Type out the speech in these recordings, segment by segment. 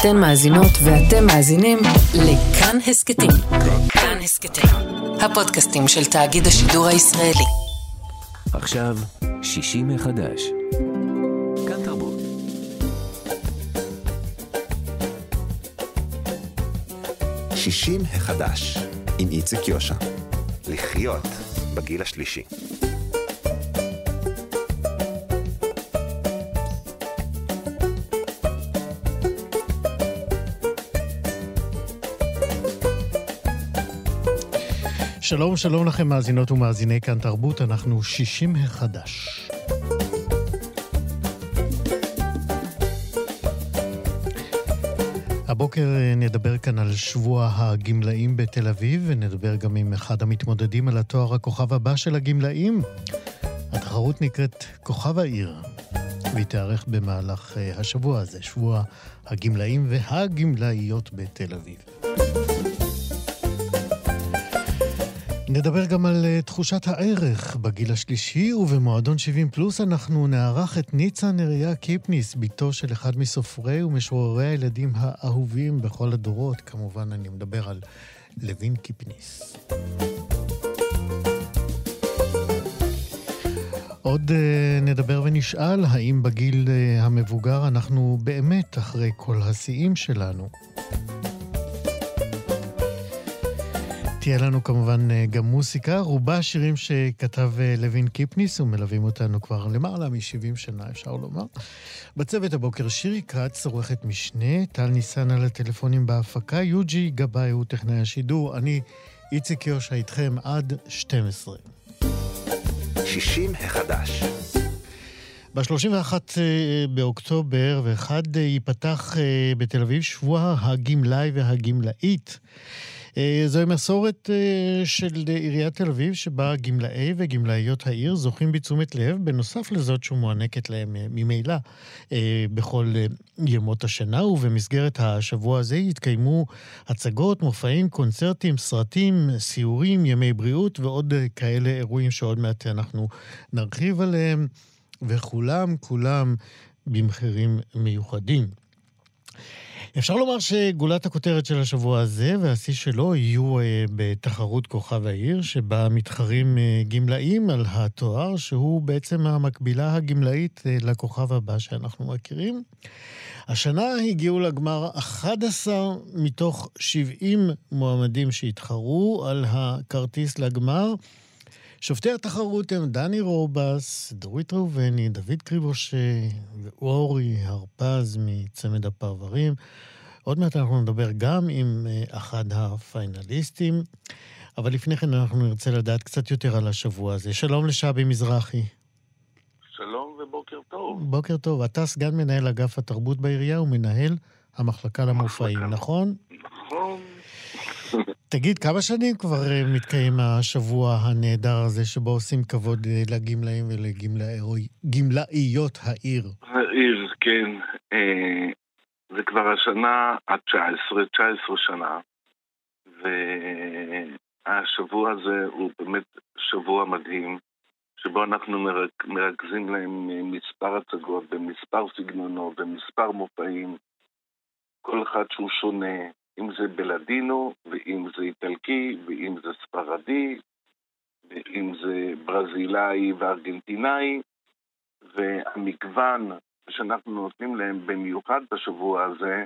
אתן מאזינות ואתם מאזינים לכאן הסכתים. כאן הסכתים, הפודקאסטים של תאגיד השידור הישראלי. עכשיו, שישי מחדש. כאן תרבות. שישים החדש, עם איציק יושע. לחיות בגיל השלישי. שלום, שלום לכם מאזינות ומאזיני כאן תרבות, אנחנו שישים החדש. הבוקר אה, נדבר כאן על שבוע הגמלאים בתל אביב, ונדבר גם עם אחד המתמודדים על התואר הכוכב הבא של הגמלאים. התחרות נקראת כוכב העיר, והיא תיארך במהלך אה, השבוע הזה, שבוע הגמלאים והגמלאיות בתל אביב. נדבר גם על uh, תחושת הערך בגיל השלישי, ובמועדון 70 פלוס אנחנו נערך את ניצה נריה קיפניס, בתו של אחד מסופרי ומשוררי הילדים האהובים בכל הדורות. כמובן, אני מדבר על לוין קיפניס. עוד uh, נדבר ונשאל האם בגיל uh, המבוגר אנחנו באמת אחרי כל השיאים שלנו. תהיה לנו כמובן אה, גם מוסיקה, רובה שירים שכתב אה, לוין קיפניס, ומלווים אותנו כבר למעלה מ-70 שנה, אפשר לומר. בצוות הבוקר שירי כץ, עורכת משנה, טל ניסן על הטלפונים בהפקה, יוג'י גבאי הוא טכנאי השידור, אני איציק יושע איתכם עד 12. 60 החדש. ב-31 אה, באוקטובר, ואחד ייפתח בתל אביב שבוע הגמלאי והגמלאית. אה, זוהי מסורת אה, של עיריית תל אביב, שבה גמלאי וגמלאיות העיר זוכים בתשומת לב, בנוסף לזאת שמוענקת להם אה, ממילא בכל ימות השנה, ובמסגרת השבוע הזה יתקיימו הצגות, מופעים, קונצרטים, סרטים, סיורים, ימי בריאות ועוד כאלה אירועים שעוד מעט אנחנו נרחיב עליהם, וכולם, כולם במחירים מיוחדים. אפשר לומר שגולת הכותרת של השבוע הזה והשיא שלו יהיו אה, בתחרות כוכב העיר, שבה מתחרים אה, גמלאים על התואר, שהוא בעצם המקבילה הגמלאית אה, לכוכב הבא שאנחנו מכירים. השנה הגיעו לגמר 11 מתוך 70 מועמדים שהתחרו על הכרטיס לגמר. שופטי התחרות הם דני רובס, דורית ראובני, דוד קריבושה ואורי הרפז מצמד הפרברים. עוד מעט אנחנו נדבר גם עם אה, אחד הפיינליסטים, אבל לפני כן אנחנו נרצה לדעת קצת יותר על השבוע הזה. שלום לשבי מזרחי. שלום ובוקר טוב. בוקר טוב. אתה סגן מנהל אגף התרבות בעירייה ומנהל המחלקה למופעים, נכון? נכון. תגיד, כמה שנים כבר אה, מתקיים השבוע הנהדר הזה, שבו עושים כבוד אה, לגמלאים ולגמלאיות העיר? העיר, כן. אה, זה כבר השנה ה-19, 19 שנה, והשבוע הזה הוא באמת שבוע מדהים, שבו אנחנו מרכזים להם מספר הצגות במספר סגנונות, במספר מופעים, כל אחד שהוא שונה, אם זה בלדינו, ואם זה איטלקי, ואם זה ספרדי, ואם זה ברזילאי וארגנטינאי, והמגוון שאנחנו נותנים להם במיוחד בשבוע הזה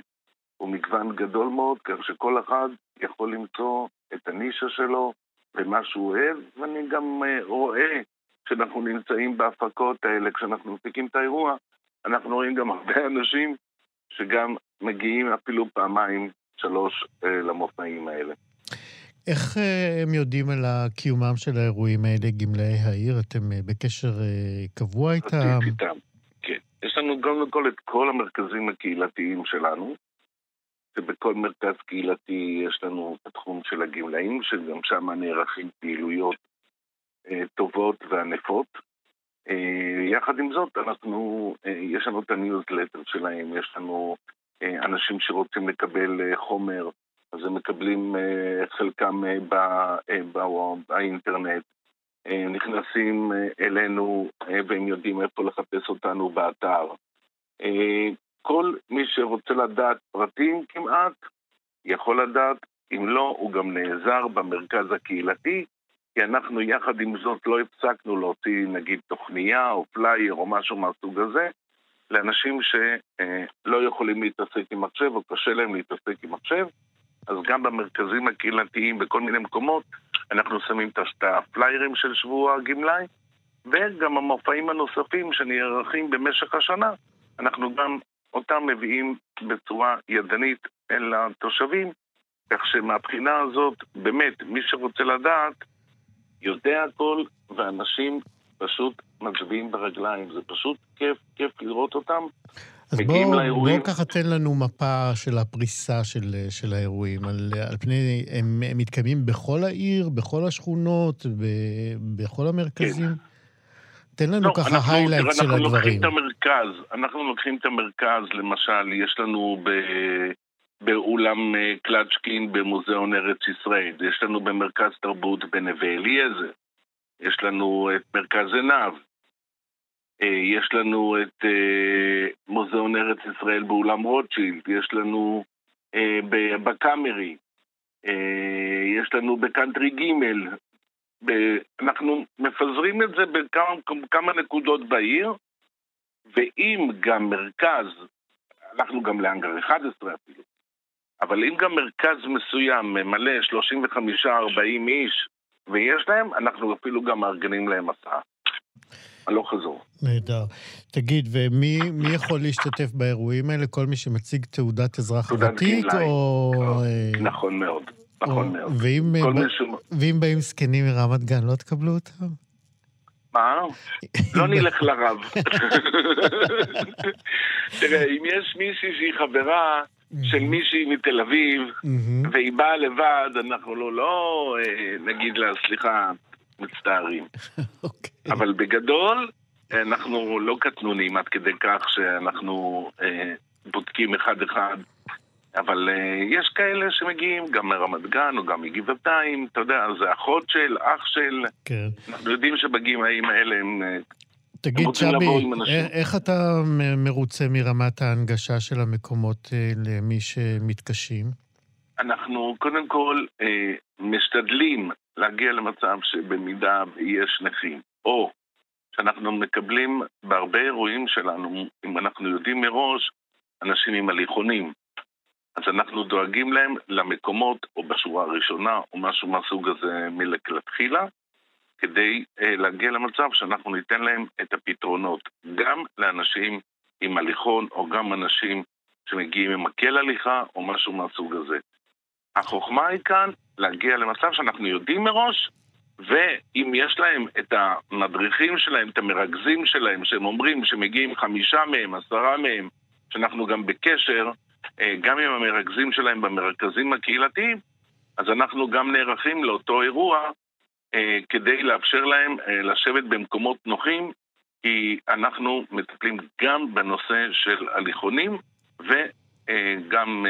הוא מגוון גדול מאוד, כך שכל אחד יכול למצוא את הנישה שלו ומה שהוא אוהב, ואני גם אה, רואה כשאנחנו נמצאים בהפקות האלה, כשאנחנו מפיקים את האירוע, אנחנו רואים גם הרבה אנשים שגם מגיעים אפילו פעמיים שלוש אה, למופעים האלה. איך אה, הם יודעים על קיומם של האירועים האלה, גמלאי העיר? אתם אה, בקשר קבוע איתם? איתם, כן. יש לנו גם לכל את כל המרכזים הקהילתיים שלנו, ובכל מרכז קהילתי יש לנו את התחום של הגמלאים, שגם שם נערכים פעילויות טובות וענפות. יחד עם זאת, אנחנו, יש לנו את הניוזלטר שלהם, יש לנו אנשים שרוצים לקבל אה, חומר, אז הם מקבלים אה, חלקם אה, באינטרנט, נכנסים אלינו והם יודעים איפה לחפש אותנו באתר. כל מי שרוצה לדעת פרטים כמעט, יכול לדעת, אם לא, הוא גם נעזר במרכז הקהילתי, כי אנחנו יחד עם זאת לא הפסקנו להוציא נגיד תוכניה או פלייר או משהו מהסוג הזה, לאנשים שלא יכולים להתעסק עם מחשב או קשה להם להתעסק עם מחשב. אז גם במרכזים הקהילתיים בכל מיני מקומות אנחנו שמים את הפליירים של שבוע הגמלאי וגם המופעים הנוספים שנערכים במשך השנה, אנחנו גם אותם מביאים בצורה ידנית אל התושבים, כך שמבחינה הזאת, באמת, מי שרוצה לדעת, יודע הכל, ואנשים פשוט מצביעים ברגליים. זה פשוט כיף, כיף לראות אותם. אז בואו בוא ככה תן לנו מפה של הפריסה של, של האירועים. על, על פני, הם, הם מתקיימים בכל העיר, בכל השכונות, ב, בכל המרכזים? כן. תן לנו לא, ככה highlight של הדברים. אנחנו לוקחים את המרכז, אנחנו לוקחים את המרכז, למשל, יש לנו ב... באולם אה, קלצ'קין במוזיאון ארץ ישראל, יש לנו במרכז תרבות בנווה אליעזר, יש לנו את מרכז עינב, יש לנו את אה, מוזיאון ארץ ישראל באולם רוטשילד, יש לנו בקאמרי, יש לנו בקאנטרי ג', אנחנו מפזרים את זה בכמה נקודות בעיר, ואם גם מרכז, הלכנו גם לאנגר 11 אפילו, אבל אם גם מרכז מסוים ממלא 35-40 איש ויש להם, אנחנו אפילו גם מארגנים להם הסעה. הלוך חזור. נהדר. תגיד, ומי יכול להשתתף באירועים האלה? כל מי שמציג תעודת אזרח ותיק, או... אה, נכון מאוד. נכון מאוד. ואם, ב... ואם באים זקנים מרמת גן, לא תקבלו אותם? מה? לא נלך לרב. תראה, אם יש מישהי שהיא חברה של מישהי מתל אביב, והיא באה לבד, אנחנו לא, לא אה, נגיד לה, סליחה, מצטערים. אוקיי. אבל בגדול, אנחנו לא קטנונים עד כדי כך שאנחנו אה, בודקים אחד-אחד אבל uh, יש כאלה שמגיעים גם מרמת גן או גם מגבעתיים, אתה יודע, זה אחות של, אח של. כן. אנחנו יודעים שבגילאים האלה הם... אה, תגיד, שבי, איך אתה מרוצה מרמת ההנגשה של המקומות uh, למי שמתקשים? אנחנו קודם כל uh, משתדלים להגיע למצב שבמידה יש נכים, או שאנחנו מקבלים בהרבה אירועים שלנו, אם אנחנו יודעים מראש, אנשים עם הליכונים, אז אנחנו דואגים להם למקומות, או בשורה הראשונה, או משהו מהסוג הזה מלכתחילה, כדי אה, להגיע למצב שאנחנו ניתן להם את הפתרונות, גם לאנשים עם הליכון, או גם אנשים שמגיעים עם מקל הליכה, או משהו מהסוג הזה. החוכמה היא כאן להגיע למצב שאנחנו יודעים מראש, ואם יש להם את המדריכים שלהם, את המרכזים שלהם, שהם אומרים שמגיעים חמישה מהם, עשרה מהם, שאנחנו גם בקשר, אה, גם עם המרכזים שלהם במרכזים הקהילתיים, אז אנחנו גם נערכים לאותו אירוע אה, כדי לאפשר להם אה, לשבת במקומות נוחים, כי אנחנו מטפלים גם בנושא של הליכונים וגם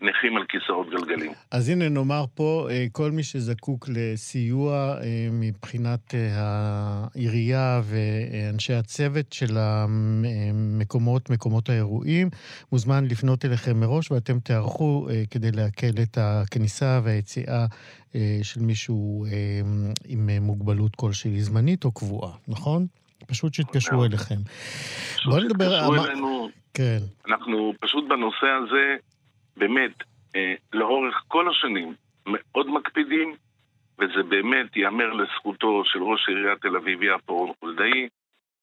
נכים על כיסאות גלגלים. אז הנה נאמר פה, אה, כל מי שזקוק לסיוע אה, מבחינת אה, העירייה ואנשי הצוות של המקומות, מקומות האירועים, מוזמן לפנות אליכם מראש ואתם תיערכו כדי להקל את הכניסה והיציאה של מישהו עם מוגבלות כלשהי זמנית או קבועה, נכון? פשוט שיתקשרו אליכם. בואו נדבר... שיתקשרו אלינו. כן. אנחנו פשוט בנושא הזה... באמת, אה, לאורך כל השנים מאוד מקפידים, וזה באמת ייאמר לזכותו של ראש עיריית תל אביב-יפו רון חולדאי,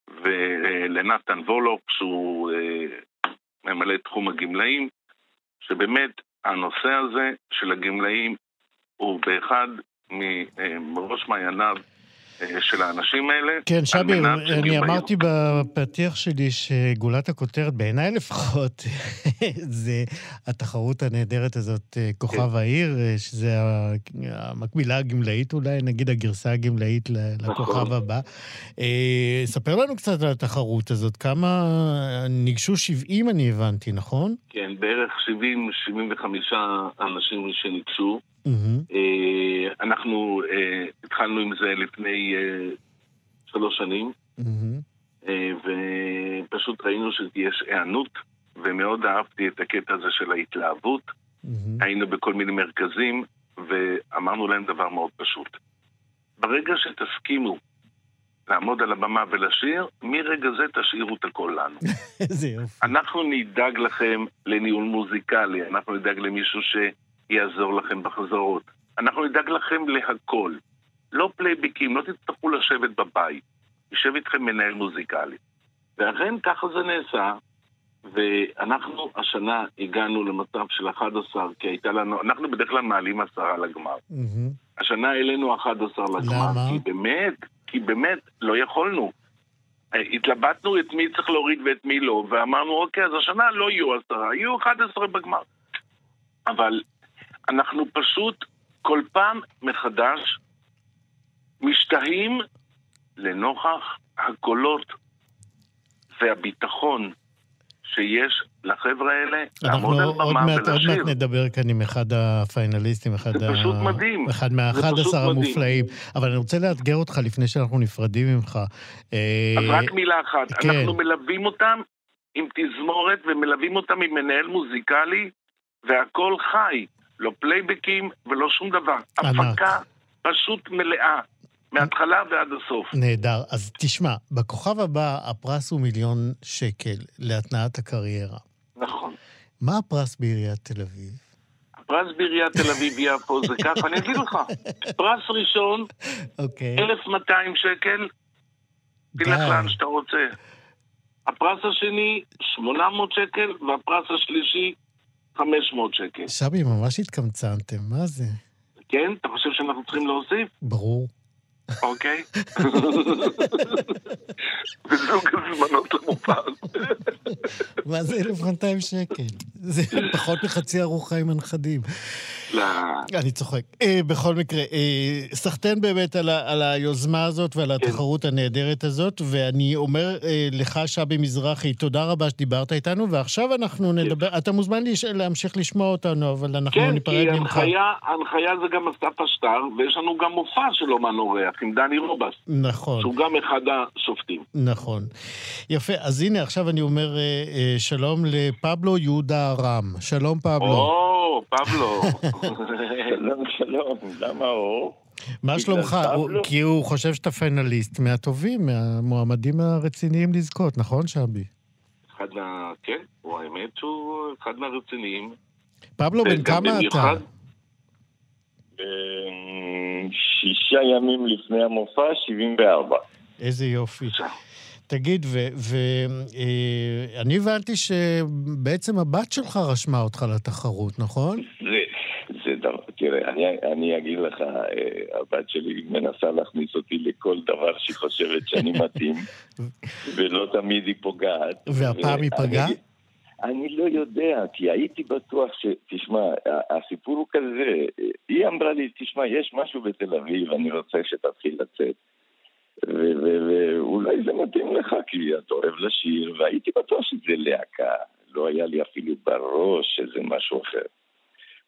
ולנתן וולוק, שהוא אה, ממלא תחום הגמלאים, שבאמת הנושא הזה של הגמלאים הוא באחד מראש מעייניו אה, של האנשים האלה. כן, שבי, אני אמרתי בפתיח שלי שגולת הכותרת, בעיניי לפחות, זה התחרות הנהדרת הזאת, אה, כוכב כן. העיר, אה, שזה המקבילה הגמלאית אולי, נגיד הגרסה הגמלאית לכוכב נכון. הבא. ספר לנו קצת על התחרות הזאת, כמה... ניגשו 70, אני הבנתי, נכון? כן, בערך 70-75 אנשים שניגשו. אה, אנחנו אה, התחלנו עם זה לפני אה, שלוש שנים, ופשוט ראינו שיש היענות ומאוד אהבתי את הקטע הזה של ההתלהבות. מהמם. היינו בכל מיני מרכזים, ואמרנו להם דבר מאוד פשוט. ברגע שתסכימו לעמוד על הבמה ולשיר, מרגע זה תשאירו את הכל לנו. איזה יופי. אנחנו נדאג לכם לניהול מוזיקלי, אנחנו נדאג למישהו שיעזור לכם בחזרות. אנחנו נדאג לכם להכל. לא פלייבקים, לא תצטרכו לשבת בבית. יישב איתכם מנהל מוזיקלי. ואכן ככה זה נעשה, ואנחנו השנה הגענו למצב של 11, כי הייתה לנו, אנחנו בדרך כלל מעלים עשרה לגמר. מהמם. השנה העלינו 11 לגמר. למה? כי באמת, כי באמת, לא יכולנו. אה, התלבטנו את מי צריך להוריד ואת מי לא, ואמרנו, אוקיי, אז השנה לא יהיו עשרה, יהיו 11 בגמר. אבל אנחנו פשוט כל פעם מחדש משתהים לנוכח הקולות והביטחון שיש לחבר'ה האלה אנחנו לעמוד על עוד במה מעט, עוד מעט ולשיר. נדבר כאן עם אחד הפיינליסטים, אחד, זה פשוט מדהים. אחד זה מה-11 פשוט מדהים. המופלאים. אבל אני רוצה לאתגר אותך לפני שאנחנו נפרדים ממך. אה, אז רק מילה אחת, כן. אנחנו מלווים אותם עם תזמורת ומלווים אותם עם מנהל מוזיקלי, והכל חי, לא פלייבקים ולא שום דבר. ענק. הפקה פשוט מלאה, מההתחלה ועד הסוף. נהדר. אז תשמע, בכוכב הבא הפרס הוא מיליון שקל להתנעת הקריירה. נכון. מה הפרס בעיריית תל אביב? הפרס בעיריית תל אביב-יפו זה ככה, אני אגיד לך. פרס ראשון, אוקיי. 1,200 שקל, תלך. לאן שאתה רוצה. הפרס השני, 800 שקל, והפרס השלישי, 500 שקל. שבי, ממש התקמצנתם, מה זה? כן? אתה חושב שאנחנו צריכים להוסיף? ברור. אוקיי? וזוג הזמנות למופע. מה זה 1,200 שקל? זה פחות מחצי ארוחה עם הנכדים. אני צוחק. אה, בכל מקרה, אה, סחטיין באמת על, היוזמה הזאת ועל התחרות הנהדרת הזאת, ואני אומר אה, לך, שבי מזרחי, תודה רבה שדיברת איתנו, ועכשיו אנחנו נדבר, אתה מוזמן להמשיך לשמוע אותנו, אבל אנחנו כן, ניפרד כי ממך. הנחיה, הנחיה זה גם אסף אשטר, ויש לנו גם מופע של אומן אורח עם דני רובס, נכון. שהוא גם אחד השופטים. נכון. יפה, אז הנה, עכשיו אני אומר שלום לפבלו יהודה רם. שלום, פבלו. או, פבלו. שלום, שלום, למה אור? מה שלומך? הוא-? כי הוא חושב שאתה פיינליסט מהטובים, מהמועמדים הרציניים לזכות, נכון, שבי? אחד מה... כן, הוא האמת שהוא אחד מהרציניים. פבלו, בן כמה אתה? אמ, שישה ימים לפני המופע, 74. איזה יופי. תגיד, ואני הבנתי שבעצם הבת שלך רשמה אותך לתחרות, נכון? זה, זה דבר, תראה, אני, אני אגיד לך, אה, הבת שלי מנסה להכניס אותי לכל דבר שהיא חושבת שאני מתאים, ולא תמיד היא פוגעת. והפעם היא פגעה? אני לא יודע, כי הייתי בטוח ש... תשמע, הסיפור הוא כזה, היא אמרה לי, תשמע, יש משהו בתל אביב, אני רוצה שתתחיל לצאת. ואולי זה מתאים לך, כי אתה אוהב לשיר, והייתי בטוח שזה להקה, לא היה לי אפילו בראש שזה משהו אחר.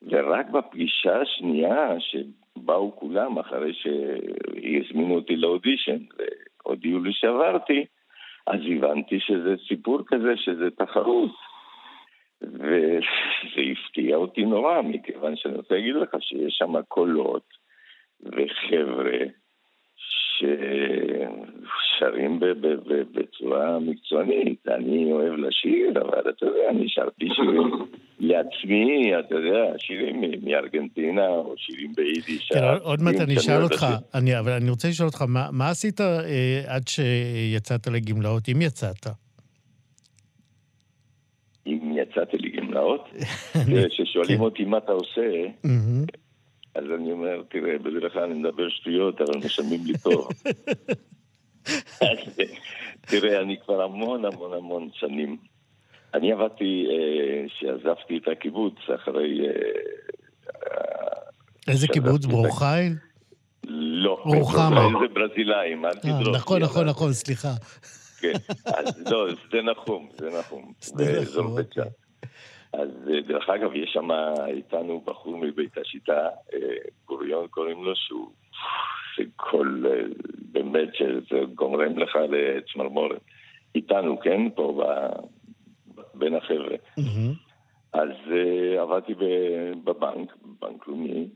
ורק בפגישה השנייה, שבאו כולם אחרי שהזמינו אותי לאודישן, והודיעו לי שעברתי, אז הבנתי שזה סיפור כזה, שזה תחרות. וזה הפתיע אותי נורא, מכיוון שאני רוצה להגיד לך שיש שם קולות וחבר'ה ששרים בצורה מקצוענית. אני אוהב לשיר, אבל אתה יודע, אני שרתי שירים לעצמי, אתה יודע, שירים מארגנטינה או שירים ביידיש. כן, עוד- מעט אני אשאל אותך. אני- אבל אני רוצה לשאול אותך, מה- מה עשית אה, עד שיצאת לגמלאות, אם יצאת? אם יצאתי לגמלאות, כששואלים אותי מה אתה עושה. אז אני אומר, תראה, בדרך כלל אני מדבר שטויות, אבל משלמים לי טוב. תראה, אני כבר המון המון המון שנים. אני עבדתי, אה, שעזבתי את הקיבוץ אחרי... אה, אה, איזה קיבוץ, ברור חיל? לא, רוחמה. זה ברזילאים, אל תדרוש. נכון, נכון. נכון, סליחה. כן, אז לא, זה נחום, זה נחום. שדה נחום. אז אה, דרך אגב, יש שם איתנו בחור מבית השיטה, אה, גוריון קוראים לו, שהוא זה קול, אה, באמת, שזה גומרם לך לצמרמורת. איתנו, כן, פה ב- בין החבר'ה. אז uh, עבדתי בבנק, בבנק לאומי,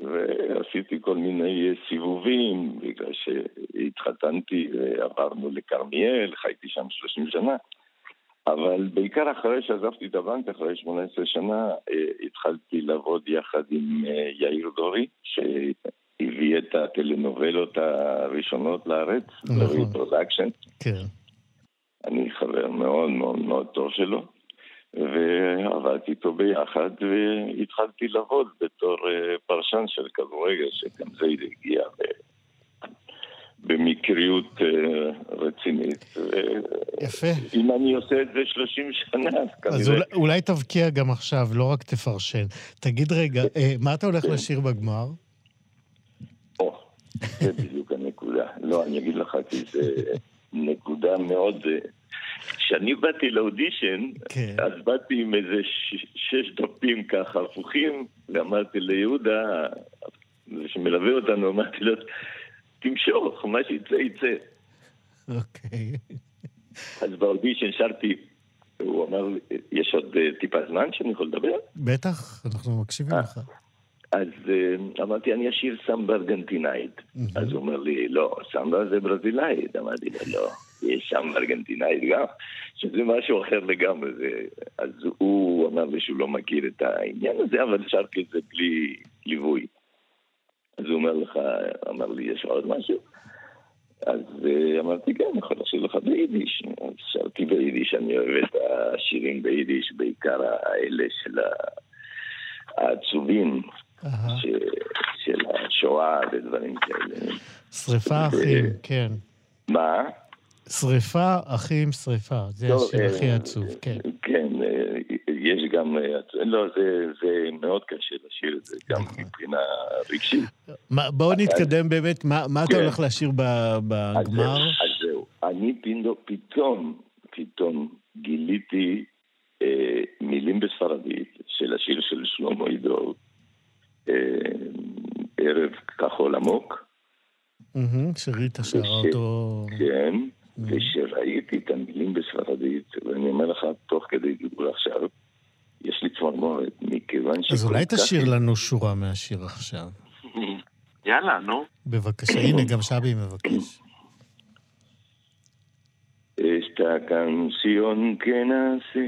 ועשיתי כל מיני סיבובים, בגלל שהתחתנתי ועברנו לכרמיאל, חייתי שם 30 שנה. אבל בעיקר אחרי שעזבתי את הבנק, אחרי 18 שנה, אה, התחלתי לעבוד יחד עם אה, יאיר דורי, שהביא את הטלנובלות הראשונות לארץ, נכון. production. כן. אני חבר מאוד מאוד מאוד טוב שלו, ועבדתי איתו ביחד, והתחלתי לעבוד בתור אה, פרשן של כדורגל, שגם זה הגיע במקריות אה, רצינית. יפה. אם אני עושה את זה 30 שנה, אז כנראה... אז אולי, אולי תבקיע גם עכשיו, לא רק תפרשן. תגיד רגע, אה, מה אתה הולך כן. לשיר בגמר? או, זה בדיוק הנקודה. לא, אני אגיד לך, כי זה נקודה מאוד... אה, כשאני באתי לאודישן, כן. אז באתי עם איזה ש- שש דפים ככה הפוכים, ואמרתי ליהודה, זה שמלווה אותנו, אמרתי לו, תמשוך, מה שיצא יצא. אוקיי. אז באודישן שרתי, הוא אמר, יש עוד אה, טיפה זמן שאני יכול לדבר? בטח, אנחנו מקשיבים אה. לך. אז אה, אמרתי, אני אשיר סמבה ארגנטינאית. אז הוא אומר לי, לא, סמבה זה ברזילאית. אמרתי לו, לא, יש סמבה ארגנטינאית גם, שזה משהו אחר לגמרי. אז הוא אמר לי שהוא לא מכיר את העניין הזה, אבל שרתי את זה בלי ליווי. אז הוא אומר לך, אמר לי, יש עוד משהו? אז אה, אמרתי, כן, יכול לשיר לך ביידיש. אז שרתי ביידיש, אני אוהב את השירים ביידיש, בעיקר האלה של העצובים. של השואה ודברים כאלה. שריפה אחים, כן. מה? שריפה אחים שריפה, זה לא, השיר אה, הכי עצוב, כן. כן, אה, גם... אה, לא, זה, זה מאוד קשה לשיר את זה, גם. מבחינה רגשית. בואו נתקדם באמת, מה מה אתה כן. הולך לשיר ב- אז בגמר? זהו, אז זהו. אני פינדו, פתאום, פתאום גיליתי אה, מילים בספרדית של השיר של שלמה עידור, אה, ערב כחול עמוק. שריטה שרה אותו... כן, Mm. וכשראיתי את המילים בספרדית, ואני אומר לך, תוך כדי דיבור עכשיו, מכיוון ש... אז אולי תשאיר לנו שורה מהשיר עכשיו. יאללה, נו. בבקשה, הנה, גם שבי מבקש. Esta canción que nace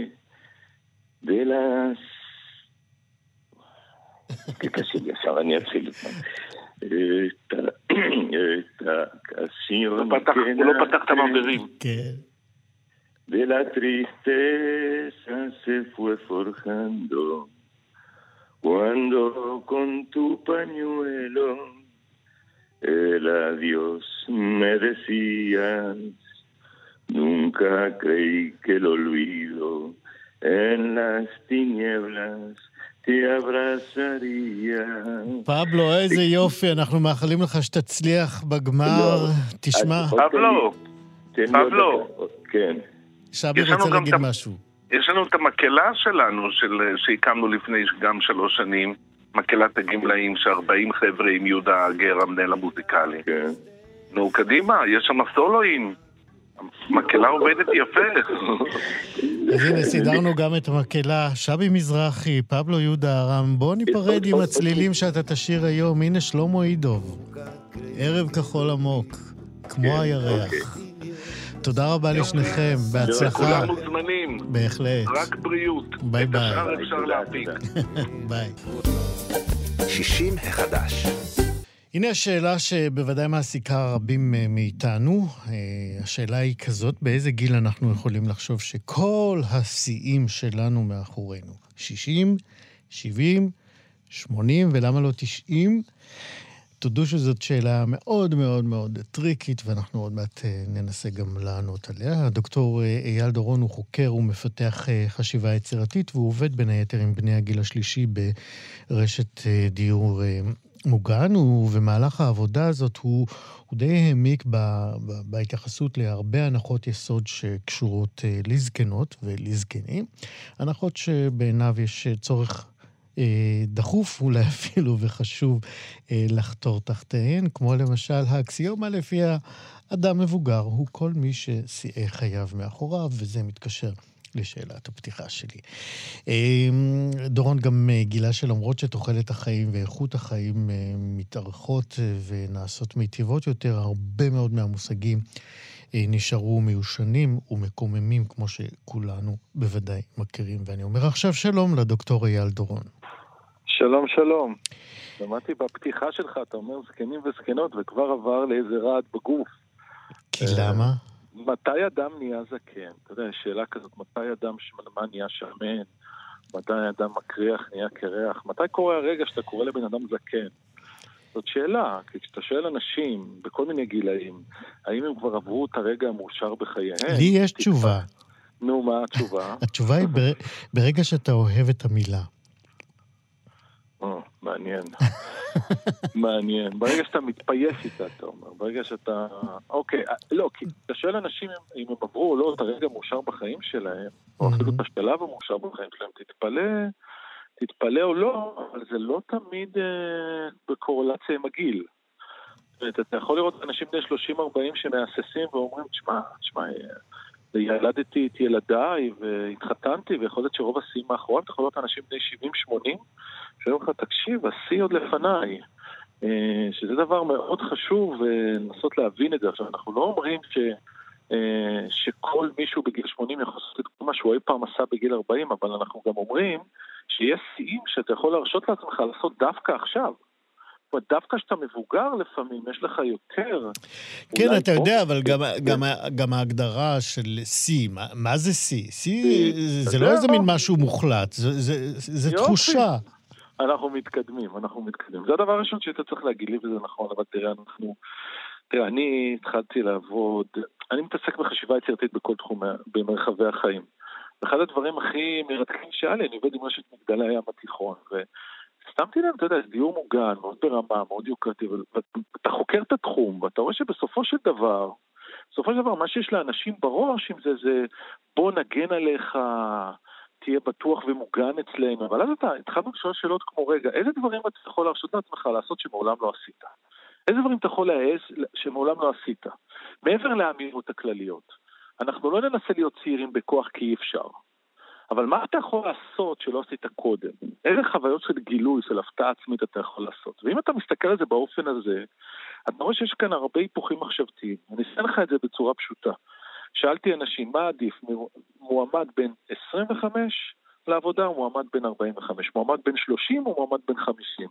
de las... לי עכשיו, אני אתחיל את זה. Esta, esta canción que הוא לא פתח את nace. כן. De la tristeza se fue forjando cuando con tu pañuelo el adiós me decías. Nunca creí que el olvido en las tinieblas te abrazaría. פבלו, איזה יופי, אנחנו מאחלים לך שתצליח בגמר. לא. תשמע, פבלו, פבלו. כן. שבי יש לנו רוצה גם להגיד משהו. יש לנו את המקהלה שלנו, של, שהקמנו לפני גם שלוש שנים, מקהלת הגמלאים, ש-40 חבר'ה עם יהודה גר, המנהל המוזיקלי. כן. נו, קדימה, יש שם סולואים. המקהלה עובדת יפה. אז הנה, סידרנו גם את המקהלה. שבי מזרחי, פבלו יהודה ארם, בוא ניפרד עם הצלילים שאתה תשאיר היום. הנה שלמה אידוב. ערב כחול עמוק, כמו כן, הירח. תודה רבה לשניכם, בהצלחה. מוזמנים, בהחלט. רק בריאות. ביי את ביי. השאר אפשר להפיק. ביי. 60 החדש. הנה השאלה שבוודאי מעסיקה רבים אה, מאיתנו. אה, השאלה היא כזאת, באיזה גיל אנחנו יכולים לחשוב שכל השיאים שלנו מאחורינו? 60, 70, 80 ולמה לא 90? תודו שזאת שאלה מאוד מאוד מאוד טריקית, ואנחנו עוד מעט אה, ננסה גם לענות עליה. הדוקטור אה, אייל דורון הוא חוקר ומפתח אה, חשיבה יצירתית, והוא עובד בין היתר עם בני הגיל השלישי ברשת דיור מוגן, ובמהלך העבודה הזאת הוא, הוא די העמיק בהתייחסות להרבה הנחות יסוד שקשורות לזקנות ולזקנים. הנחות שבעיניו יש צורך דחוף אולי אפילו וחשוב אה, לחתור תחתיהן, כמו למשל האקסיומה לפיה אדם מבוגר הוא כל מי ששיאי חייו מאחוריו, וזה מתקשר לשאלת הפתיחה שלי. אמ, דורון גם אה, גילה שלמרות שתוחלת החיים ואיכות החיים אה, מתארכות אה, ונעשות מיטיבות יותר, הרבה מאוד מהמושגים נשארו מיושנים ומקוממים, כמו שכולנו בוודאי מכירים. ואני אומר עכשיו שלום לדוקטור אייל דורון. שלום, שלום. שמעתי בפתיחה שלך, אתה אומר זקנים וזקנות, וכבר עבר לאיזה רעד בגוף. כי למה? מתי אדם נהיה זקן? אתה יודע, שאלה כזאת, מתי אדם שמנמן נהיה שמן? מתי אדם מקריח נהיה קרח? מתי קורה הרגע שאתה קורא לבן אדם זקן? זאת שאלה, כי כשאתה שואל אנשים בכל מיני גילאים, האם הם כבר עברו את הרגע המאושר בחייהם? לי יש תשובה. נו, מה התשובה? התשובה היא ברגע שאתה אוהב את המילה. אה, מעניין. מעניין. ברגע שאתה מתפייס איתה, אתה אומר. ברגע שאתה... אוקיי, אה, לא, כי אתה שואל אנשים אם הם עברו או לא את הרגע המאושר בחיים שלהם, או אפילו את השלב המאושר בחיים שלהם, תתפלא, תתפלא או לא, אבל זה לא תמיד אה, בקורלציה עם הגיל. אתה יכול לראות אנשים בני 30-40 שמהססים ואומרים, תשמע, תשמע, ילדתי את ילדיי והתחתנתי, ויכול להיות שרוב השיאים האחרונים, יכול לראות אנשים בני 70-80, שאומרים לך, תקשיב, השיא עוד לפניי. אה, שזה דבר מאוד חשוב לנסות להבין את זה. עכשיו, אנחנו לא אומרים ש, אה, שכל מישהו בגיל 80 יכול לעשות את כל מה שהוא אי פעם עשה בגיל 40, אבל אנחנו גם אומרים שיש שיאים שאתה יכול להרשות לעצמך לעשות דווקא עכשיו. דווקא כשאתה מבוגר לפעמים, יש לך יותר... כן, אתה יודע, אבל גם, גם, גם ההגדרה של שיא, מה, מה זה שיא? שיא זה לא איזה מין משהו מוחלט, זה, זה, זה תחושה. אנחנו מתקדמים, אנחנו מתקדמים. זה הדבר הראשון שאתה צריך להגיד לי, וזה נכון, אבל תראה, אנחנו... תראה, אני התחלתי לעבוד, אני מתעסק בחשיבה יצירתית בכל תחום, במרחבי החיים. ואחד הדברים הכי מרתקים שהיה לי, אני עובד עם רשת מגדלי הים התיכון, שמתי לב, אתה יודע, זה דיור מוגן, מאוד ברמה, מאוד יוקרתי, ואתה חוקר את התחום, ואתה רואה שבסופו של דבר, בסופו של דבר, מה שיש לאנשים בראש, אם זה זה בוא נגן עליך, תהיה בטוח ומוגן אצלנו, אבל אז אתה, התחלנו לשאול שאלות כמו, רגע, איזה דברים אתה יכול להרשות לעצמך לעשות שמעולם לא עשית? איזה דברים אתה יכול להעז שמעולם לא עשית? מעבר לאמירות הכלליות. אנחנו לא ננסה להיות צעירים בכוח כי אי אפשר. אבל מה אתה יכול לעשות שלא עשית קודם? איזה חוויות של גילוי, של הפתעה עצמית אתה יכול לעשות? ואם אתה מסתכל על זה באופן הזה, אתה רואה שיש כאן הרבה היפוכים מחשבתיים. אני אעשה לך את זה בצורה פשוטה. שאלתי אנשים, מה עדיף, מועמד בין 25 לעבודה או מועמד בין 45? מועמד בין 30 או מועמד בין 50?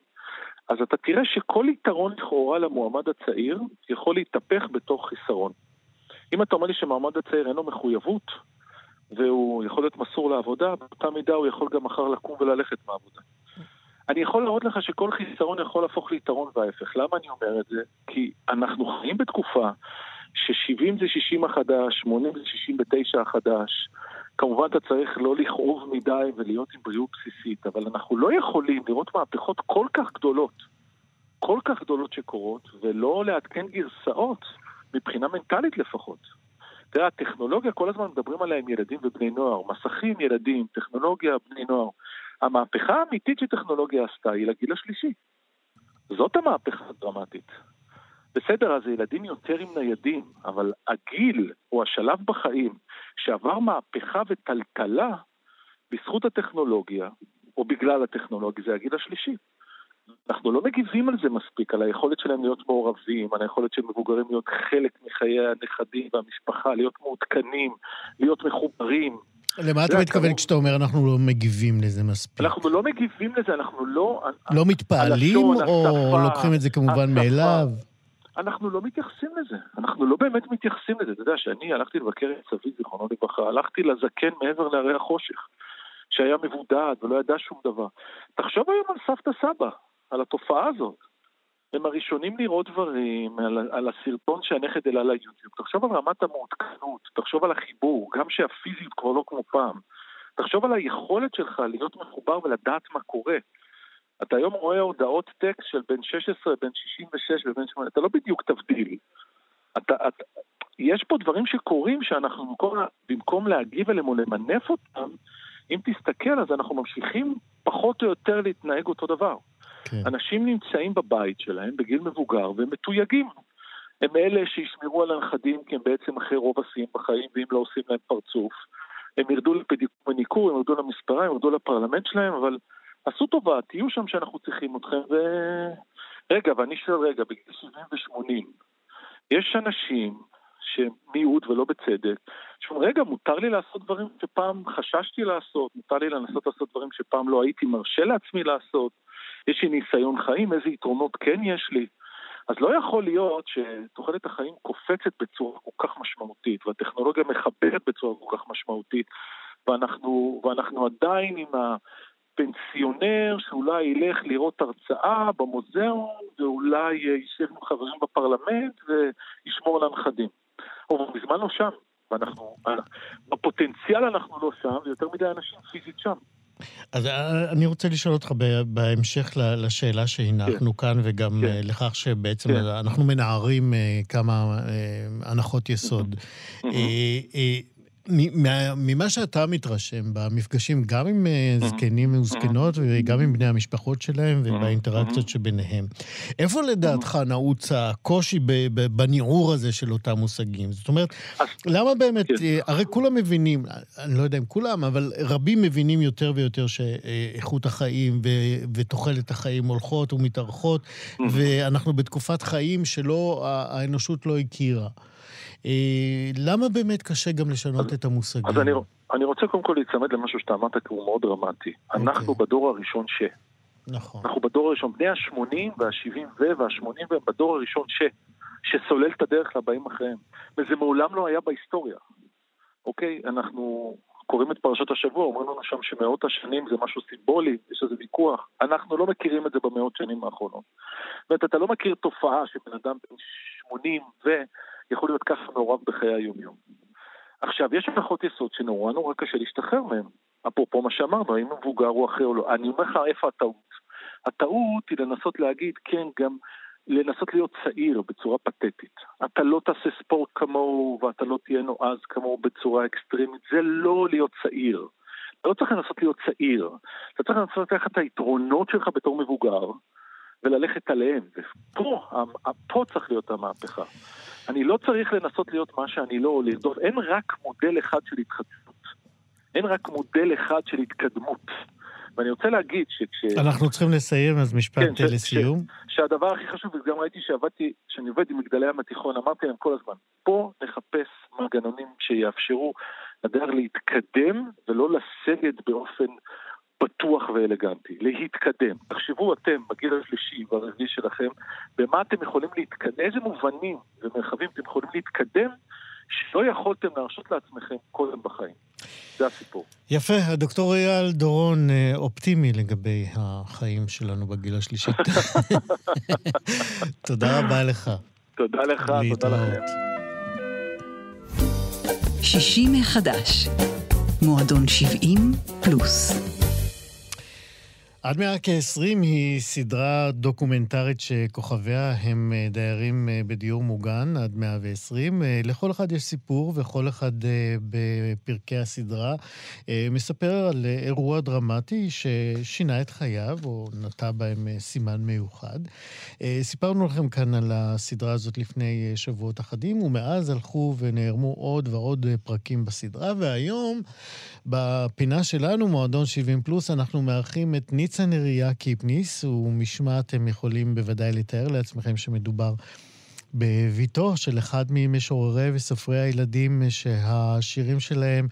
אז אתה תראה שכל יתרון לכאורה למועמד הצעיר יכול להתהפך בתוך חיסרון. אם אתה אומר לי שמעמד הצעיר אין לו מחויבות, והוא יכול להיות מסור לעבודה, באותה מידה הוא יכול גם מחר לקום וללכת מהעבודה. אני יכול להראות לך שכל חיסרון יכול להפוך ליתרון וההפך. למה אני אומר את זה? כי אנחנו חיים בתקופה ש-70 זה 60 החדש, 80 זה 69 החדש. כמובן אתה צריך לא לכאוב מדי ולהיות עם בריאות בסיסית, אבל אנחנו לא יכולים לראות מהפכות כל כך גדולות, כל כך גדולות שקורות, ולא לעדכן גרסאות, מבחינה מנטלית לפחות. תראה, הטכנולוגיה, כל הזמן מדברים עליה עם ילדים ובני נוער. מסכים, ילדים, טכנולוגיה, בני נוער. המהפכה האמיתית שטכנולוגיה עשתה היא לגיל השלישי. זאת המהפכה הדרמטית. בסדר, אז ילדים יותר עם ניידים, אבל הגיל או השלב בחיים שעבר מהפכה וטלטלה בזכות הטכנולוגיה, או בגלל הטכנולוגיה, זה הגיל השלישי. אנחנו לא מגיבים על זה מספיק, על היכולת שלהם להיות מעורבים, על היכולת של מבוגרים להיות חלק מחיי הנכדים והמשפחה, להיות מעודכנים, להיות מחוברים. למה אתה מתכוון כשאתה אומר אנחנו לא מגיבים לזה מספיק? אנחנו לא מגיבים לזה, אנחנו לא... לא מתפעלים או לוקחים את זה כמובן מאליו? אנחנו לא מתייחסים לזה, אנחנו לא באמת מתייחסים לזה. אתה יודע, שאני הלכתי לבקר את סבי, זיכרונו לברכה, הלכתי לזקן מעבר להרי החושך, שהיה מבודד ולא ידע שום דבר. תחשוב היום על סבתא סבא, על התופעה הזאת. הם הראשונים לראות דברים, על, על הסרטון שהנכד העלה ליוטיוב. תחשוב על רמת המעודכנות, תחשוב על החיבור, גם שהפיזיות כבר לא כמו פעם. תחשוב על היכולת שלך להיות מחובר ולדעת מה קורה. אתה היום רואה הודעות טקסט של בן 16, בן 66 ובן 8, אתה לא בדיוק תבדיל. אתה, אתה, יש פה דברים שקורים שאנחנו במקום, במקום להגיב אליהם או למנף אותם, אם תסתכל אז אנחנו ממשיכים פחות או יותר להתנהג אותו דבר. כן. אנשים נמצאים בבית שלהם בגיל מבוגר והם מתויגים. הם אלה שישמרו על הנכדים כי הם בעצם אחרי רוב השיאים בחיים ואם לא עושים להם פרצוף. הם ירדו למניקור, הם ירדו למספרה, הם ירדו לפרלמנט שלהם, אבל עשו טובה, תהיו שם שאנחנו צריכים אתכם, ו... רגע, ואני שואל, רגע, בגיל 70 ו-80, יש אנשים שהם מיעוט ולא בצדק, שאומרים, רגע, מותר לי לעשות דברים שפעם חששתי לעשות, מותר לי לנסות לעשות דברים שפעם לא הייתי מרשה לעצמי לעשות, יש לי ניסיון חיים, איזה יתרונות כן יש לי. אז לא יכול להיות שתוחלת החיים קופצת בצורה כל כך משמעותית, והטכנולוגיה מחברת בצורה כל כך משמעותית, ואנחנו, ואנחנו עדיין עם הפנסיונר שאולי ילך לראות הרצאה במוזיאון, ואולי יישב עם חברים בפרלמנט וישמור על הנכדים. אבל מזמן לא שם, ואנחנו, בפוטנציאל אנחנו לא שם, ויותר מדי אנשים פיזית שם. אז אה, אני רוצה לשאול אותך בהמשך לשאלה שהנחנו כן. כאן, וגם כן. אה, לכך שבעצם כן. אנחנו מנערים אה, כמה הנחות יסוד. Mm-hmm. ממה שאתה מתרשם במפגשים, גם עם אה, זקנים וזקנות וגם עם בני המשפחות שלהם ובאינטראקציות שביניהם, איפה לדעתך נעוץ הקושי בניעור הזה של אותם מושגים? זאת אומרת, למה באמת, כן. אה, הרי כולם מבינים, אני לא יודע אם כולם, אבל רבים מבינים יותר ויותר שאיכות החיים ותוחלת החיים הולכות ומתארכות, ואנחנו בתקופת חיים שלא, האנושות לא הכירה. אה, למה באמת קשה גם לשנות אז, את המושגים? אז אני, אני רוצה קודם כל להיצמד למשהו שאתה אמרת, כי הוא מאוד דרמטי. Okay. אוקיי. אנחנו בדור הראשון ש. נכון. אנחנו בדור הראשון, בני ה-80 וה-70 ו וה-80 והם בדור הראשון ש. שסולל את הדרך לבאים אחריהם. וזה מעולם לא היה בהיסטוריה. אוקיי? אנחנו קוראים את פרשת השבוע, אומרים לנו שם שמאות השנים זה משהו סימבולי, יש איזה ויכוח. אנחנו לא מכירים את זה במאות שנים האחרונות. זאת אומרת, אתה לא מכיר תופעה שבן אדם בן 80 ו... יכול להיות ככה מעורב בחיי היומיום. עכשיו, יש הנחות יסוד שנורא נורא קשה להשתחרר מהן. אפרופו מה שאמרנו, האם מבוגר הוא אחר או לא. אני אומר לך איפה הטעות. הטעות היא לנסות להגיד, כן, גם לנסות להיות צעיר בצורה פתטית. אתה לא תעשה ספורט כמוהו ואתה לא תהיה נועז כמוהו בצורה אקסטרימית. זה לא להיות צעיר. אתה לא צריך לנסות להיות צעיר. אתה צריך לנסות לקחת את היתרונות שלך בתור מבוגר וללכת עליהם. ופה פה צריך להיות המהפכה. אני לא צריך לנסות להיות מה שאני לא, או לרדוף. אין רק מודל אחד של התחדשות. אין רק מודל אחד של התקדמות. ואני רוצה להגיד שכש... אנחנו צריכים לסיים, אז משפט כן. לסיום. ש... שהדבר הכי חשוב, וגם ראיתי שעבדתי, שאני עובד עם מגדלי ים התיכון, אמרתי להם כל הזמן, פה נחפש מנגנונים שיאפשרו לדרך להתקדם ולא לסגת באופן בטוח ואלגנטי, להתקדם. תחשבו אתם, בגיל השלישי והרביעי שלכם, במה אתם יכולים להתקדם, איזה מובנים ומרחבים אתם יכולים להתקדם שלא יכולתם להרשות לעצמכם קודם בחיים. זה הסיפור. יפה, הדוקטור אייל דורון אה, אופטימי לגבי החיים שלנו בגיל השלישי. תודה רבה לך. תודה לך, תודה לכם. 60 מחדש, מועדון 70 פלוס. עד מאה כ-20 היא סדרה דוקומנטרית שכוכביה הם אה, דיירים אה, בדיור מוגן עד 120. אה, לכל אחד יש סיפור, וכל אחד בפרקי הסדרה מספר על אירוע דרמטי ששינה את חייו, או נטע בהם סימן מיוחד. סיפרנו לכם כאן על הסדרה הזאת לפני שבועות אחדים, ומאז הלכו ונערמו עוד ועוד פרקים בסדרה, והיום, בפינה שלנו, מועדון 70 פלוס, אנחנו מארחים את ניצה ניצן נריה קיפניס, ומשמע אתם יכולים בוודאי לתאר לעצמכם שמדובר בביתו של אחד ממשוררי וסופרי הילדים שהשירים שלהם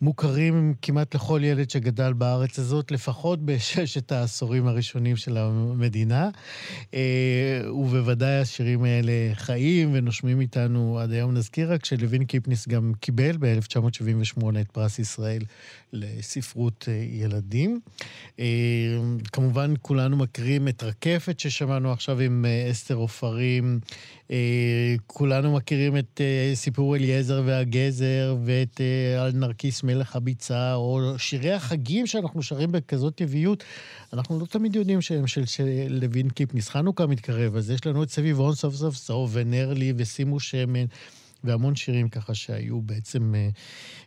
מוכרים כמעט לכל ילד שגדל בארץ הזאת, לפחות בששת העשורים הראשונים של המדינה. אה, ובוודאי השירים האלה חיים ונושמים איתנו עד היום. נזכיר רק שלוין קיפניס גם קיבל ב-1978 את פרס ישראל לספרות אה, ילדים. אה, כמובן, כולנו מכירים את רקפת ששמענו עכשיו עם אסתר עופרים. כולנו מכירים את סיפור אליעזר והגזר ואת על נרקיס מלך הביצה, או שירי החגים שאנחנו שרים בכזאת טבעיות, אנחנו לא תמיד יודעים שהם של, של לוין קיפניס. חנוכה מתקרב, אז יש לנו את סביבון סוף סוף סוף, ונרלי, ושימו שמן. והמון שירים ככה שהיו בעצם אה,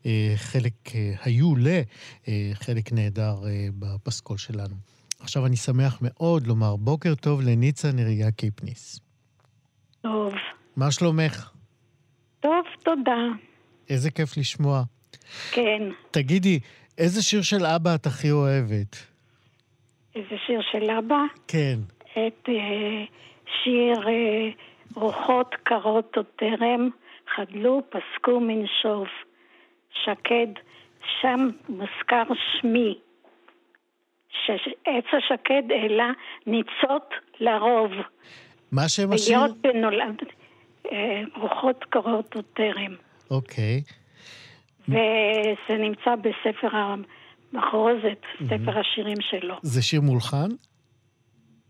אה, חלק, אה, היו לחלק אה, נהדר אה, בפסקול שלנו. עכשיו אני שמח מאוד לומר בוקר טוב לניצה נריה קיפניס. טוב. מה שלומך? טוב, תודה. איזה כיף לשמוע. כן. תגידי, איזה שיר של אבא את הכי אוהבת? איזה שיר של אבא? כן. את אה, שיר אה, רוחות קרות עוד טרם, חדלו, פסקו מנשוף. שקד, שם מוזכר שמי. שעץ השקד העלה ניצות לרוב. מה שם השיר? היות בנולד, אה, רוחות קרות עוד טרם. אוקיי. וזה נמצא בספר המחרוזת, ספר השירים שלו. זה שיר מולחן?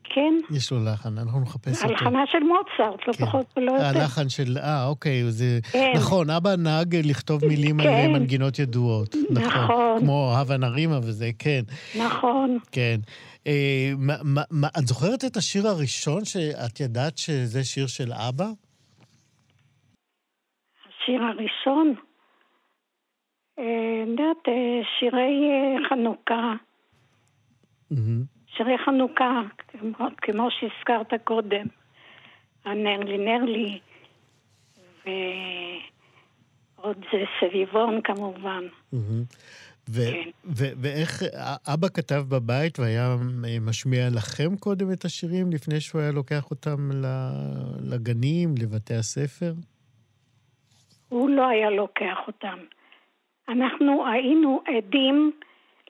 כן, יש לו לחן, אנחנו נחפש אותו. הלחנה של מוצרט, לא כן. פחות ולא יותר. הלחן של... אה, אוקיי, זה... כן. נכון, אבא נהג לכתוב מילים על כן. מנגינות ידועות. נכון. כמו הווה נרימה וזה, כן. נכון. כן. אה, מה- מה- מה- את זוכרת את השיר הראשון שאת ידעת שזה שיר של אבא? השיר הראשון, אה, אני יודעת, אה, שירי אה, חנוכה. שירי חנוכה, כמו, כמו שהזכרת קודם, הנר לי נר לי, ועוד זה סביבון כמובן. ו- כן. ו- ואיך אבא כתב בבית והיה משמיע לכם קודם את השירים לפני שהוא היה לוקח אותם לגנים, לבתי הספר? הוא לא היה לוקח אותם. אנחנו היינו עדים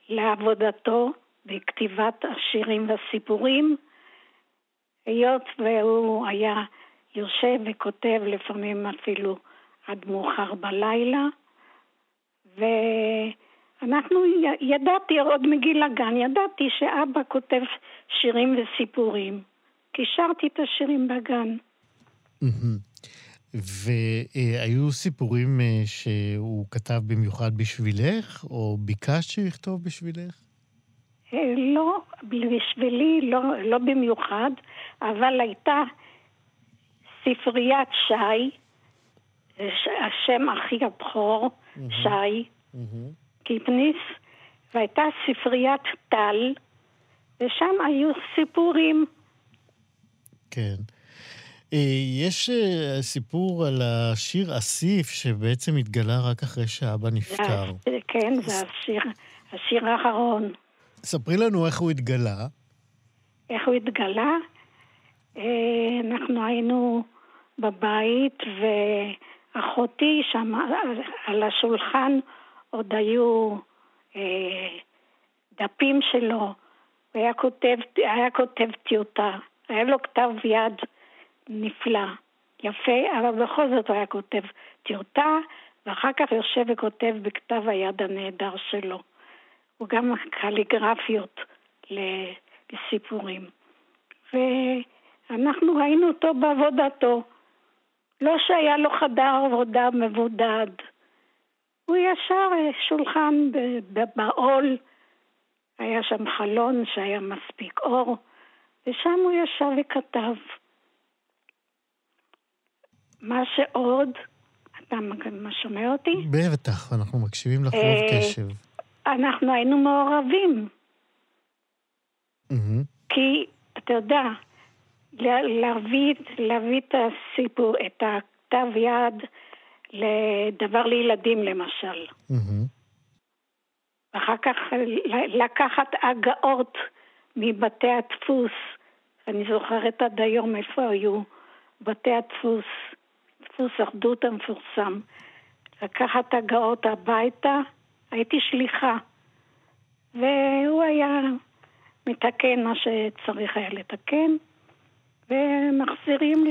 לעבודתו בכתיבת השירים והסיפורים, היות והוא היה יושב וכותב לפעמים אפילו עד מאוחר בלילה, ואנחנו, ידעתי עוד מגיל הגן, ידעתי שאבא כותב שירים וסיפורים, קישרתי את השירים בגן. והיו סיפורים אה, שהוא כתב במיוחד בשבילך, או ביקשת שיכתוב בשבילך? אה, לא, בשבילי לא, לא במיוחד, אבל הייתה ספריית שי, השם אחי הבכור, שי קיפניס, והייתה ספריית טל, ושם היו סיפורים. כן. אה, יש אה, סיפור על השיר אסיף, שבעצם התגלה רק אחרי שאבא נפטר. זה- כן, זה השיר, השיר האחרון. ספרי לנו איך הוא התגלה. איך הוא התגלה? אה, אנחנו היינו בבית ואחותי שם על- השולחן עוד היו אה, דפים שלו, הוא היה כותב, היה כותב טיוטה, היה לו כתב יד נפלא, יפה, אבל בכל זאת הוא היה כותב טיוטה, ואחר כך יושב וכותב בכתב היד הנהדר שלו. הוא גם קליגרפיות לסיפורים. ואנחנו ראינו אותו בעבודתו. לא שהיה לו חדר עבודה מבודד. הוא ישר אה, שולחן בעול, היה שם חלון שהיה מספיק אור, ושם הוא ישב וכתב. מה שעוד, אתה שומע אותי? בטח, אנחנו מקשיבים לך רוב אה, קשב. אנחנו היינו מעורבים, מהמם. כי אתה יודע, לה- להביא, להביא את הסיפור, את הכתב יד לדבר לילדים למשל. מהמם. ואחר כך לקחת הגאות מבתי הדפוס. אני זוכרת עד היום איפה היו בתי הדפוס, דפוס אחדות המפורסם. לקחת הגאות הביתה, הייתי שליחה. והוא היה מתקן מה שצריך היה לתקן, ומחזירים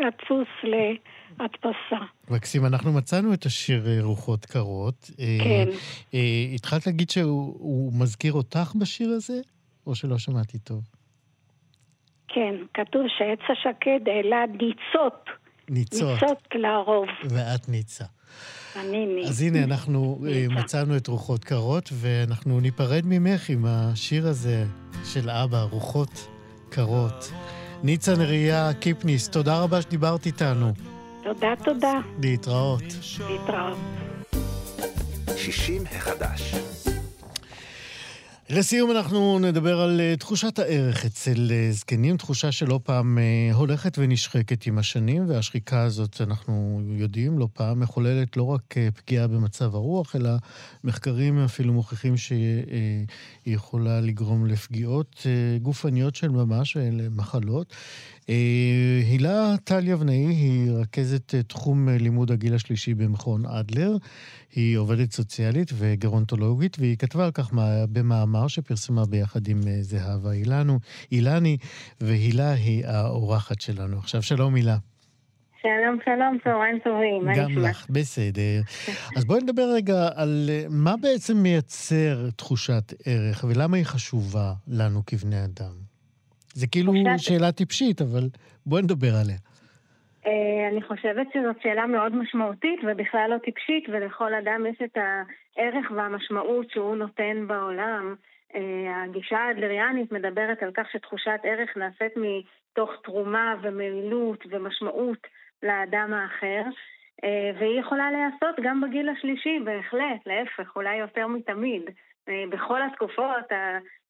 לדפוס להדפסה. מקסים, אנחנו מצאנו את השיר אה, רוחות קרות. אה, כן. אה, התחלת להגיד שהוא הוא מזכיר אותך בשיר הזה, או שלא שמעתי טוב? כן, כתוב שעץ השקד העלה ניצות, ניצות, ניצות לרוב. ואת ניצה. אני. אז הנה, אנחנו אה. מצאנו את רוחות קרות, ואנחנו ניפרד ממך עם השיר הזה של אבא, רוחות קרות. ניצה נריה קיפניס, תודה רבה שדיברת איתנו. תודה, תודה. להתראות. להתראות. 60 החדש. לסיום אנחנו נדבר על אה, תחושת הערך אצל אה, זקנים, תחושה שלא פעם אה, הולכת ונשחקת עם השנים, והשחיקה הזאת, אנחנו יודעים, לא פעם מחוללת לא רק פגיעה במצב הרוח, אלא מחקרים אפילו מוכיחים שהיא יכולה לגרום לפגיעות גופניות של ממש, למחלות. הילה טל יבנאי היא רכזת תחום לימוד הגיל השלישי במכון אדלר. היא עובדת סוציאלית וגרונטולוגית, והיא כתבה על כך במאמר שפרסמה ביחד עם זהבה אילנו, אילני, והילה היא האורחת שלנו. עכשיו, שלום הילה. שלום, שלום, צהריים טובים, מה נשמע? גם לך, בסדר. אז בואי נדבר רגע על מה בעצם מייצר תחושת ערך ולמה היא חשובה לנו כבני אדם. זה כאילו חושבת... שאלה טיפשית, אבל בואי נדבר עליה. אה, אני חושבת שזאת שאלה מאוד משמעותית ובכלל לא טיפשית, ולכל אדם יש את הערך והמשמעות שהוא נותן בעולם. אה, הגישה האדלריאנית מדברת על כך שתחושת ערך נעשית מתוך תרומה ומעילות ומשמעות לאדם האחר, אה, והיא יכולה להיעשות גם בגיל השלישי, בהחלט, להפך, אולי יותר מתמיד. בכל התקופות,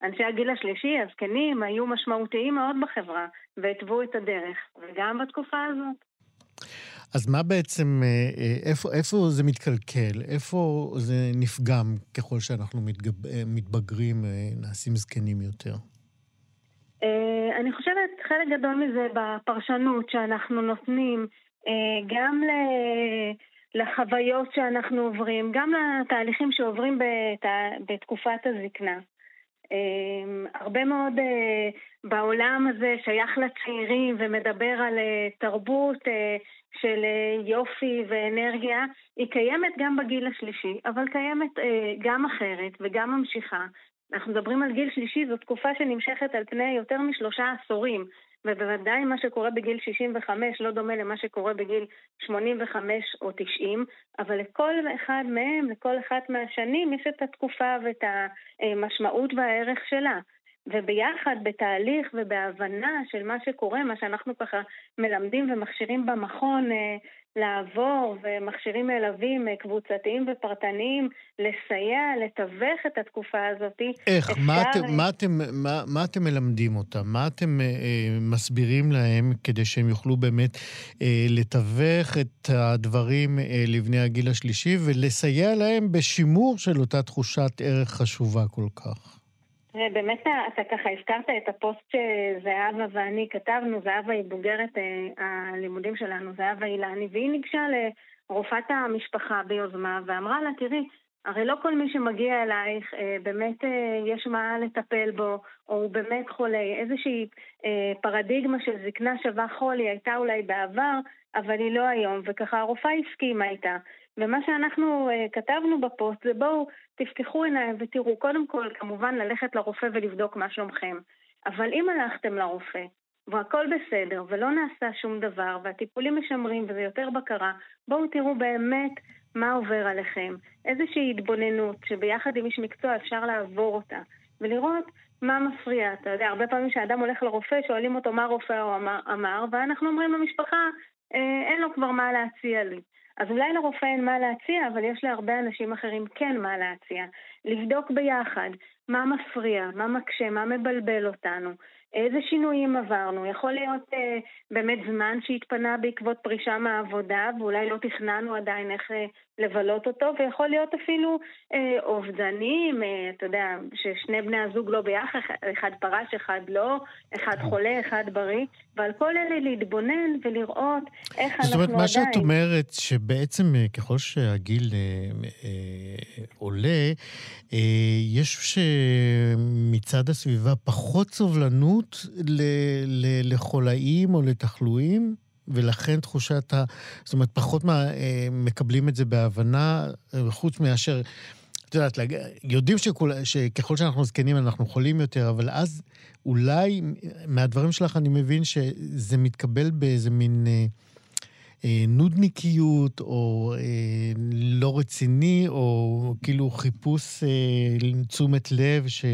אנשי הגיל השלישי, הזקנים, היו משמעותיים מאוד בחברה, והתוו את הדרך, וגם בתקופה הזאת. אז מה בעצם, אה, אה, איפה, איפה זה מתקלקל? איפה זה נפגם ככל שאנחנו מתגב, אה, מתבגרים, נעשים זקנים יותר? אני חושבת חלק גדול מזה בפרשנות שאנחנו נותנים גם לחוויות שאנחנו עוברים, גם לתהליכים שעוברים בתקופת הזקנה. אמ, הרבה מאוד אה, בעולם הזה שייך לצעירים ומדבר על אה, תרבות אה, של יופי ואנרגיה, היא קיימת גם בגיל השלישי, אבל קיימת גם אחרת וגם ממשיכה. אנחנו מדברים על גיל שלישי, זו תקופה שנמשכת על פני יותר משלושה עשורים. ובוודאי מה שקורה בגיל 65 לא דומה למה שקורה בגיל 85 או 90, אבל לכל אחד מהם, לכל אחת מהשנים, יש את התקופה ואת המשמעות והערך שלה. וביחד, בתהליך ובהבנה של מה שקורה, מה שאנחנו ככה מלמדים ומכשירים במכון אה, לעבור, ומכשירים מלווים אה, קבוצתיים ופרטניים, לסייע, לתווך את התקופה הזאת. איך? אפשר... מה, אתם, מה, אתם, מה, מה אתם מלמדים אותם? מה אתם אה, מסבירים להם כדי שהם יוכלו באמת אה, לתווך את הדברים אה, לבני הגיל השלישי ולסייע להם בשימור של אותה תחושת ערך חשובה כל כך? באמת אתה ככה הזכרת את הפוסט שזהבה ואני כתבנו, זהבה היא בוגרת אה, הלימודים שלנו, זהבה אילני, והיא ניגשה לרופאת המשפחה ביוזמה ואמרה לה, תראי, הרי לא כל מי שמגיע אלייך אה, באמת אה, יש מה לטפל בו, או הוא באמת חולה. איזושהי פרדיגמה של זקנה שווה חולי הייתה אולי בעבר, אבל היא לא היום, וככה הרופאה הסכימה איתה. ומה שאנחנו uh, כתבנו בפוסט זה בואו תפתחו עיניים ותראו, קודם כל כמובן ללכת לרופא ולבדוק מה שלומכם, אבל אם הלכתם לרופא והכל בסדר ולא נעשה שום דבר והטיפולים משמרים וזה יותר בקרה, בואו תראו באמת מה עובר עליכם, איזושהי התבוננות שביחד עם איש מקצוע אפשר לעבור אותה ולראות מה מפריע. אתה יודע, הרבה פעמים כשאדם הולך לרופא שואלים אותו מה רופא אמר, אמר ואנחנו אומרים למשפחה, אה, אין לו כבר מה להציע לי. אז אולי לרופא אין מה להציע, אבל יש להרבה אנשים אחרים כן מה להציע. לבדוק ביחד מה מפריע, מה מקשה, מה מבלבל אותנו, איזה שינויים עברנו. יכול להיות אה, באמת זמן שהתפנה בעקבות פרישה מהעבודה, ואולי לא תכננו עדיין איך אה, לבלות אותו, ויכול להיות אפילו אה, אובדנים, אה, אתה יודע, ששני בני הזוג לא ביחד, אחד פרש, אחד לא, אחד חולה, אחד בריא, ועל כל אלה להתבונן ולראות איך אנחנו עדיין... זאת אומרת, מה שאת אומרת, שבעצם אה, ככל שהגיל אה, אה, עולה, אה, יש מצד הסביבה פחות סובלנות ל, ל, לחולאים או לתחלואים? ולכן תחושת ה... זאת אומרת, פחות מה, אה, מקבלים את זה בהבנה, אה, חוץ מאשר... את יודעת, יודעים שכול, שככל שאנחנו זקנים אנחנו חולים יותר, אבל אז אולי מהדברים שלך אני מבין שזה מתקבל באיזה מין אה, אה, נודניקיות, או אה, לא רציני, או כאילו חיפוש אה, תשומת לב ש,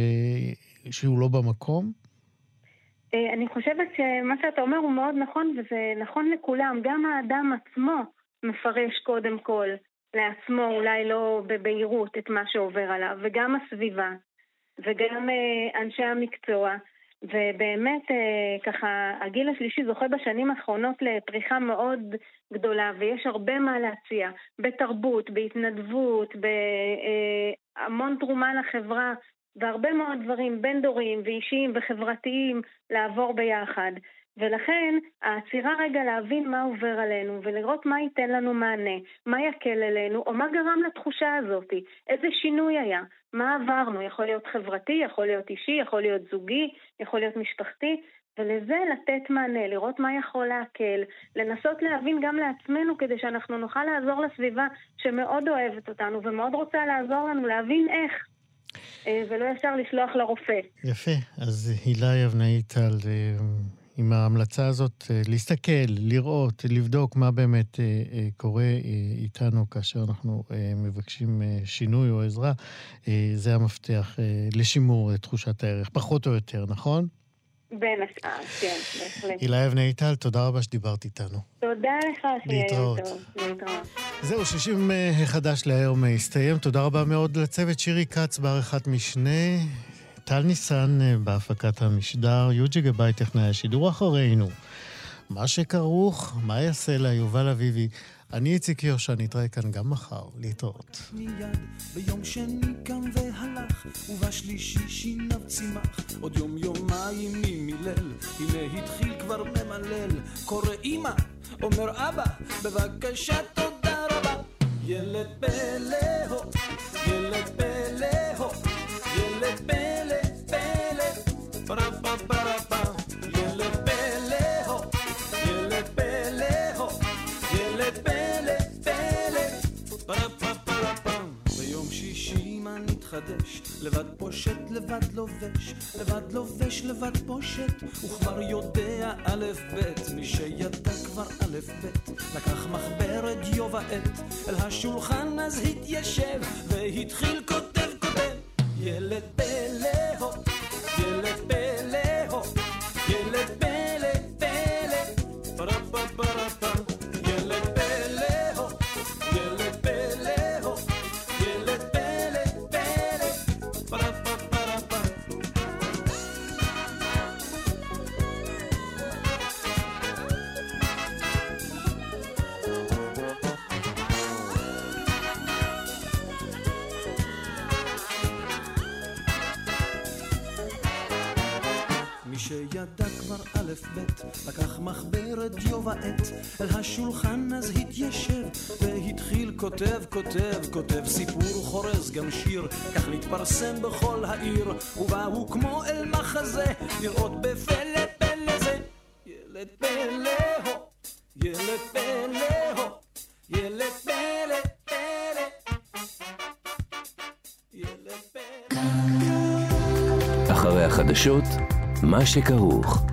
שהוא לא במקום? אה, אני חושבת שמה שאתה אומר הוא מאוד נכון, וזה נכון לכולם. גם האדם עצמו מפרש קודם כל לעצמו, אולי לא בבהירות, את מה שעובר עליו, וגם הסביבה. וגם אנשי המקצוע. ובאמת, ככה, הגיל השלישי זוכה בשנים האחרונות לפריחה מאוד גדולה, ויש הרבה מה להציע, בתרבות, בהתנדבות, בהמון תרומה לחברה, והרבה מאוד דברים בין-דוריים ואישיים וחברתיים לעבור ביחד. ולכן העצירה רגע להבין מה עובר עלינו ולראות מה ייתן לנו מענה, מה יקל עלינו או מה גרם לתחושה הזאת, איזה שינוי היה, מה עברנו, יכול להיות חברתי, יכול להיות אישי, יכול להיות זוגי, יכול להיות משפחתי, ולזה לתת מענה, לראות מה יכול להקל, לנסות להבין גם לעצמנו כדי שאנחנו נוכל לעזור לסביבה שמאוד אוהבת אותנו ומאוד רוצה לעזור לנו להבין איך. אה, ולא ישר לשלוח לרופא. יפה. אז הילה יבנאי טל, אה, עם ההמלצה הזאת, אה, להסתכל, לראות, לבדוק מה באמת קורה איתנו כאשר אנחנו מבקשים שינוי או עזרה, זה המפתח לשימור תחושת הערך, פחות או יותר, נכון? בין השאר, כן, בהחלט. הילה אבני טל, תודה רבה שדיברת איתנו. תודה לך, שיהיה להתראות. להתראות. זהו, 60 החדש להיום הסתיים. תודה רבה מאוד לצוות שירי כץ בעריכת משנה. טל ניסן בהפקת המשדר, יוג'י גבאי טכנאי השידור אחרינו. מה שכרוך, מה יעשה לה יובל אביבי. אני איציק יושע, נתראה כאן גם מחר, להתראות. מיד ביום שני קם והלך, ובשלישי שיניו צימח, עוד יום יומיים מי מילל, הנה התחיל כבר ממלל, קורא אמא, אומר אבא, בבקשה תודה רבה. ילד פלא ילד פלא ילד פלא, מתחדש, לבד פושט, לבד לובש, לבד לובש, לבד פושט, וכבר יודע א' ב', מי שידע כבר א' ב', לקח מחברת דיו ועט, אל השולחן אז התיישב, והתחיל כותב כותב, ילד פלא, כותב כותב, כותב סיפור חורז גם שיר, כך נתפרסם בכל העיר, ובאו כמו אל מחזה, לראות בפלא פלא זה, ילד פלא הו, ילד פלא הו, ילד פלא פלא. אחרי החדשות מה שכרוך